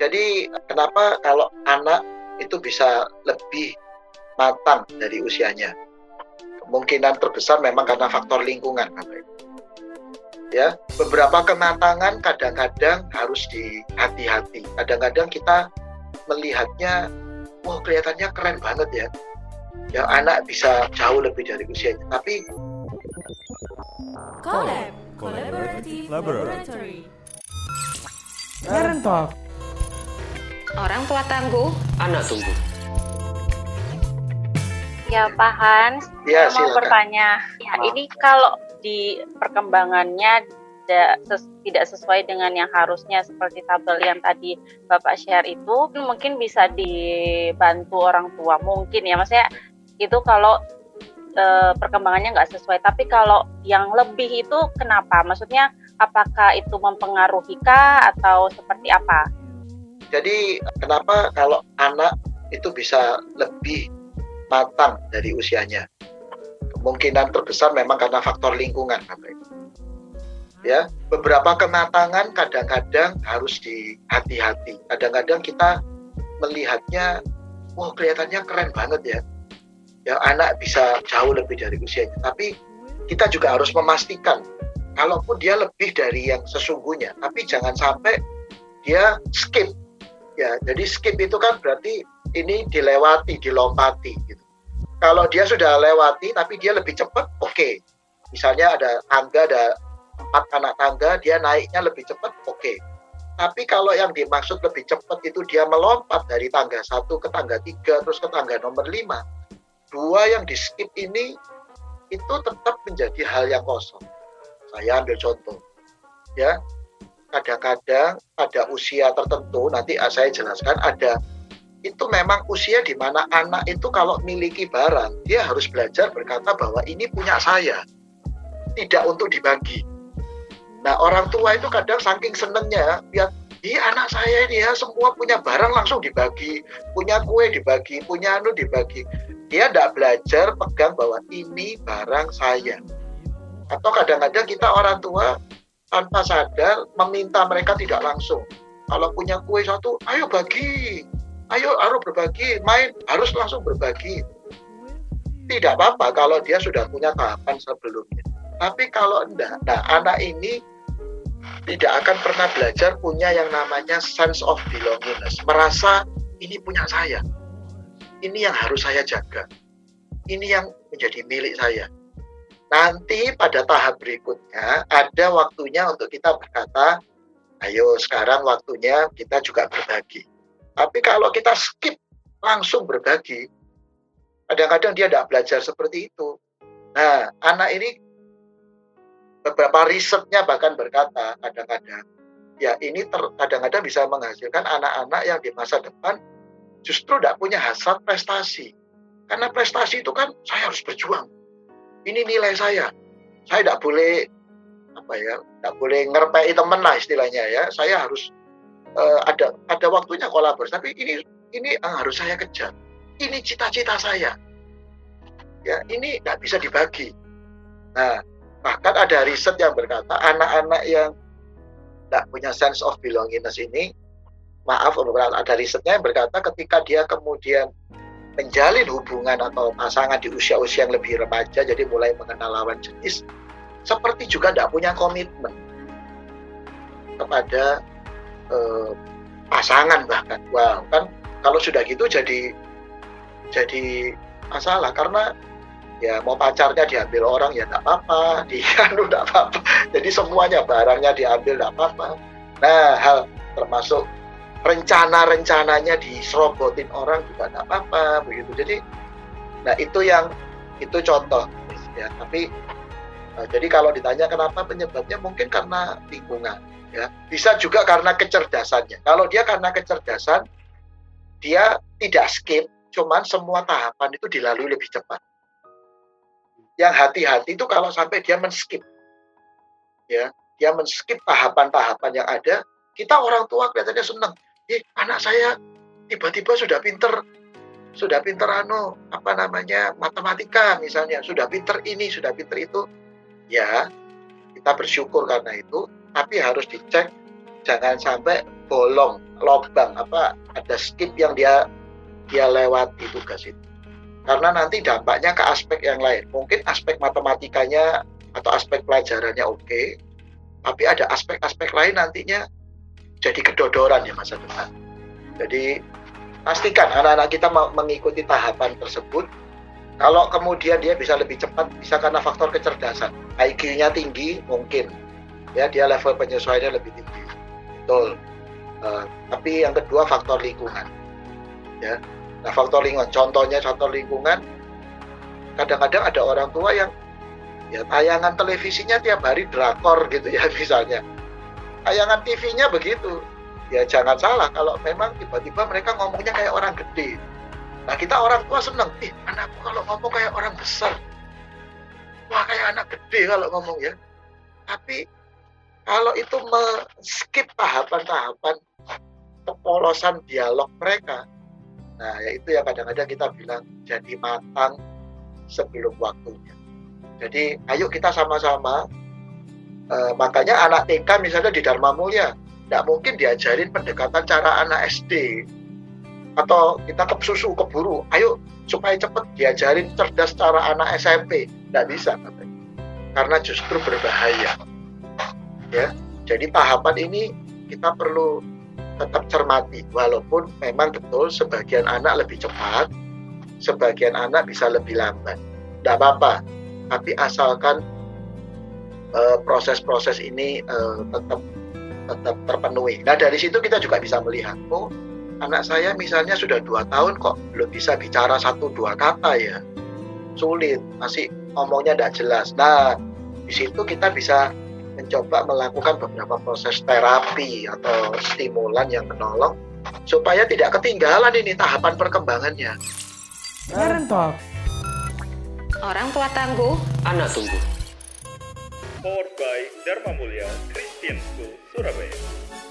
Jadi kenapa kalau anak itu bisa lebih matang dari usianya? Kemungkinan terbesar memang karena faktor lingkungan, Ya, beberapa kematangan kadang-kadang harus dihati-hati. Kadang-kadang kita melihatnya, wah kelihatannya keren banget ya. Ya anak bisa jauh lebih dari usianya. Tapi Collab, Collaborative Laboratory. Parent Talk. Orang tua tangguh, anak tunggu. Ya Pak Hans, ya, saya mau silakan. bertanya. Ya ini kalau di perkembangannya tidak, ses- tidak sesuai dengan yang harusnya seperti tabel yang tadi Bapak share itu mungkin bisa dibantu orang tua mungkin ya maksudnya itu kalau eh, perkembangannya nggak sesuai tapi kalau yang lebih itu kenapa maksudnya apakah itu mempengaruhi kah atau seperti apa Jadi kenapa kalau anak itu bisa lebih matang dari usianya? Kemungkinan terbesar memang karena faktor lingkungan. Ya, beberapa kematangan kadang-kadang harus dihati-hati. Kadang-kadang kita melihatnya, wah kelihatannya keren banget ya. Ya anak bisa jauh lebih dari usianya. Tapi kita juga harus memastikan, kalaupun dia lebih dari yang sesungguhnya, tapi jangan sampai dia skip ya. Jadi skip itu kan berarti ini dilewati dilompati gitu. Kalau dia sudah lewati tapi dia lebih cepat oke. Misalnya ada tangga ada empat anak tangga dia naiknya lebih cepat oke. Tapi kalau yang dimaksud lebih cepat itu dia melompat dari tangga satu ke tangga tiga terus ke tangga nomor lima. Dua yang di skip ini itu tetap menjadi hal yang kosong. Saya ambil contoh ya kadang-kadang pada usia tertentu nanti saya jelaskan ada itu memang usia di mana anak itu kalau miliki barang dia harus belajar berkata bahwa ini punya saya tidak untuk dibagi. Nah orang tua itu kadang saking senengnya lihat Ih anak saya ini ya semua punya barang langsung dibagi punya kue dibagi punya anu dibagi. Dia tidak belajar pegang bahwa ini barang saya. Atau kadang-kadang kita orang tua tanpa sadar meminta mereka tidak langsung. Kalau punya kue satu, ayo bagi, ayo harus berbagi, main harus langsung berbagi. Tidak apa-apa kalau dia sudah punya tahapan sebelumnya. Tapi kalau enggak, nah anak ini tidak akan pernah belajar punya yang namanya sense of belongingness, merasa ini punya saya, ini yang harus saya jaga, ini yang menjadi milik saya nanti pada tahap berikutnya ada waktunya untuk kita berkata, ayo sekarang waktunya kita juga berbagi. Tapi kalau kita skip langsung berbagi, kadang-kadang dia tidak belajar seperti itu. Nah, anak ini beberapa risetnya bahkan berkata kadang-kadang, ya ini kadang-kadang bisa menghasilkan anak-anak yang di masa depan justru tidak punya hasrat prestasi. Karena prestasi itu kan saya harus berjuang, ini nilai saya. Saya tidak boleh apa ya, tidak boleh ngerpei teman lah istilahnya ya. Saya harus uh, ada ada waktunya kolaborasi. Tapi ini ini yang harus saya kejar. Ini cita-cita saya. Ya, ini tidak bisa dibagi. Nah, bahkan ada riset yang berkata anak-anak yang tidak punya sense of belongingness ini, maaf, ada risetnya yang berkata ketika dia kemudian menjalin hubungan atau pasangan di usia-usia yang lebih remaja, jadi mulai mengenal lawan jenis, seperti juga tidak punya komitmen kepada eh, pasangan bahkan. Wow, kan kalau sudah gitu jadi jadi masalah karena ya mau pacarnya diambil orang ya tidak apa-apa, dia tidak apa-apa. Jadi semuanya barangnya diambil tidak apa-apa. Nah, hal termasuk rencana-rencananya diserobotin orang juga tidak apa-apa begitu. Jadi nah itu yang itu contoh ya. Tapi nah, jadi kalau ditanya kenapa penyebabnya mungkin karena lingkungan ya. Bisa juga karena kecerdasannya. Kalau dia karena kecerdasan dia tidak skip cuman semua tahapan itu dilalui lebih cepat. Yang hati-hati itu kalau sampai dia men-skip ya. Dia men-skip tahapan-tahapan yang ada kita orang tua kelihatannya senang eh, anak saya tiba-tiba sudah pinter sudah pinter anu apa namanya matematika misalnya sudah pinter ini sudah pinter itu. Ya kita bersyukur karena itu tapi harus dicek jangan sampai bolong lobang apa ada skip yang dia dia lewati tugas itu. Karena nanti dampaknya ke aspek yang lain. Mungkin aspek matematikanya atau aspek pelajarannya oke tapi ada aspek-aspek lain nantinya jadi kedodoran ya masa depan jadi pastikan anak-anak kita mengikuti tahapan tersebut. Kalau kemudian dia bisa lebih cepat bisa karena faktor kecerdasan. IQ-nya tinggi mungkin. Ya dia level penyesuaiannya lebih tinggi. Betul. Uh, tapi yang kedua faktor lingkungan. Ya. Nah faktor lingkungan. Contohnya contoh lingkungan kadang-kadang ada orang tua yang ya tayangan televisinya tiap hari drakor gitu ya misalnya tayangan TV-nya begitu. Ya jangan salah kalau memang tiba-tiba mereka ngomongnya kayak orang gede. Nah kita orang tua seneng. Ih anakku kalau ngomong kayak orang besar. Wah kayak anak gede kalau ngomong ya. Tapi kalau itu skip tahapan-tahapan kepolosan dialog mereka, nah ya itu yang kadang-kadang kita bilang jadi matang sebelum waktunya. Jadi ayo kita sama-sama, uh, makanya anak TK misalnya di Dharma Mulia, tidak mungkin diajarin pendekatan cara anak SD atau kita ke susu keburu, ayo supaya cepat diajarin cerdas cara anak SMP, tidak bisa karena justru berbahaya. Ya jadi tahapan ini kita perlu tetap cermati. Walaupun memang betul sebagian anak lebih cepat sebagian anak bisa lebih lambat. Tidak apa-apa. Tapi asalkan proses-proses uh, ini uh, tetap tetap terpenuhi nah dari situ kita juga bisa melihat oh anak saya misalnya sudah dua tahun kok belum bisa bicara satu dua kata ya sulit masih ngomongnya tidak jelas nah di situ kita bisa mencoba melakukan beberapa proses terapi atau stimulan yang menolong supaya tidak ketinggalan ini tahapan perkembangannya. Parent Talk. Orang tua tangguh, anak tunggu. Powered by Dharma Mulia Christian School, Surabaya.